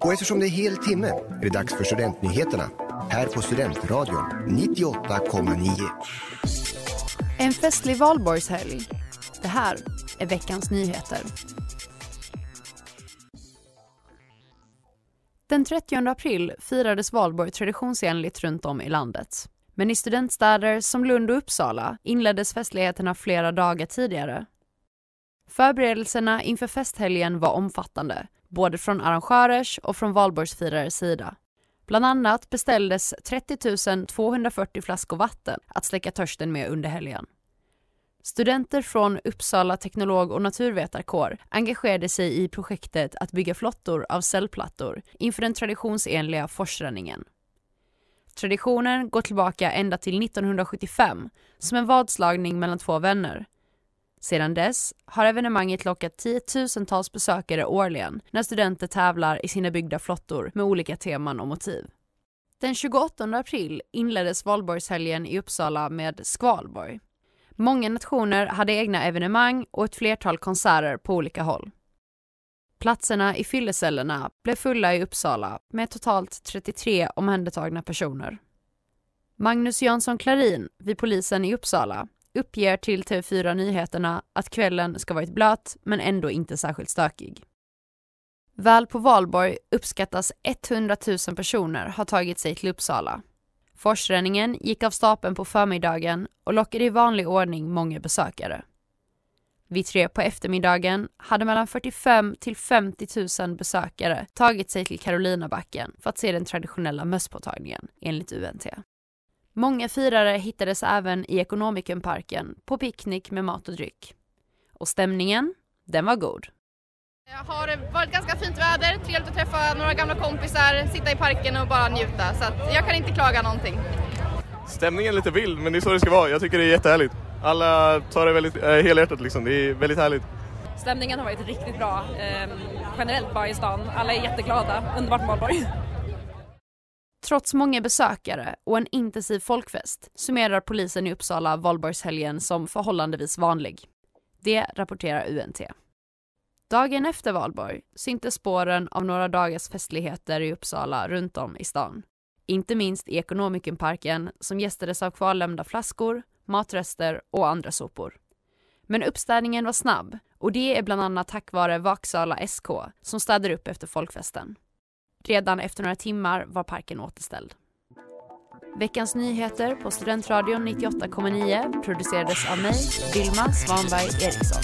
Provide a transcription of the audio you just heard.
Och eftersom det är hel timme är det dags för Studentnyheterna här på Studentradion 98,9. En festlig valborgshelg. Det här är veckans nyheter. Den 30 april firades valborg traditionsenligt runt om i landet. Men i studentstäder som Lund och Uppsala inleddes festligheterna flera dagar tidigare. Förberedelserna inför festhelgen var omfattande, både från arrangörers och från valborgsfirares sida. Bland annat beställdes 30 240 flaskor vatten att släcka törsten med under helgen. Studenter från Uppsala teknolog och naturvetarkår engagerade sig i projektet att bygga flottor av cellplattor inför den traditionsenliga forsränningen. Traditionen går tillbaka ända till 1975 som en vadslagning mellan två vänner. Sedan dess har evenemanget lockat tiotusentals besökare årligen när studenter tävlar i sina byggda flottor med olika teman och motiv. Den 28 april inleddes valborgshelgen i Uppsala med Skvalborg. Många nationer hade egna evenemang och ett flertal konserter på olika håll. Platserna i fyllecellerna blev fulla i Uppsala med totalt 33 omhändertagna personer. Magnus Jansson Klarin vid polisen i Uppsala uppger till TV4 Nyheterna att kvällen ska varit blöt men ändå inte särskilt stökig. Väl på valborg uppskattas 100 000 personer ha tagit sig till Uppsala. Forsränningen gick av stapeln på förmiddagen och lockade i vanlig ordning många besökare. Vid tre på eftermiddagen hade mellan 45 till 50 000 besökare tagit sig till Karolinabacken för att se den traditionella mösspåtagningen, enligt UNT. Många firare hittades även i Ekonomikenparken på picknick med mat och dryck. Och stämningen, den var god. Det har varit ganska fint väder, trevligt att träffa några gamla kompisar, sitta i parken och bara njuta. Så jag kan inte klaga någonting. Stämningen är lite vild, men det är så det ska vara. Jag tycker det är jättehärligt. Alla tar det väldigt äh, helhjärtat liksom. Det är väldigt härligt. Stämningen har varit riktigt bra. Eh, generellt bara i stan. Alla är jätteglada. Underbart valborg. Trots många besökare och en intensiv folkfest summerar polisen i Uppsala valborgshelgen som förhållandevis vanlig. Det rapporterar UNT. Dagen efter valborg syntes spåren av några dagars festligheter i Uppsala runt om i stan. Inte minst i Ekonomikumparken som gästades av kvarlämnda flaskor, matrester och andra sopor. Men uppstädningen var snabb och det är bland annat tack vare Vaksala SK som städar upp efter folkfesten. Redan efter några timmar var parken återställd. Veckans nyheter på Studentradion 98,9 producerades av mig, Vilma Svanberg Eriksson.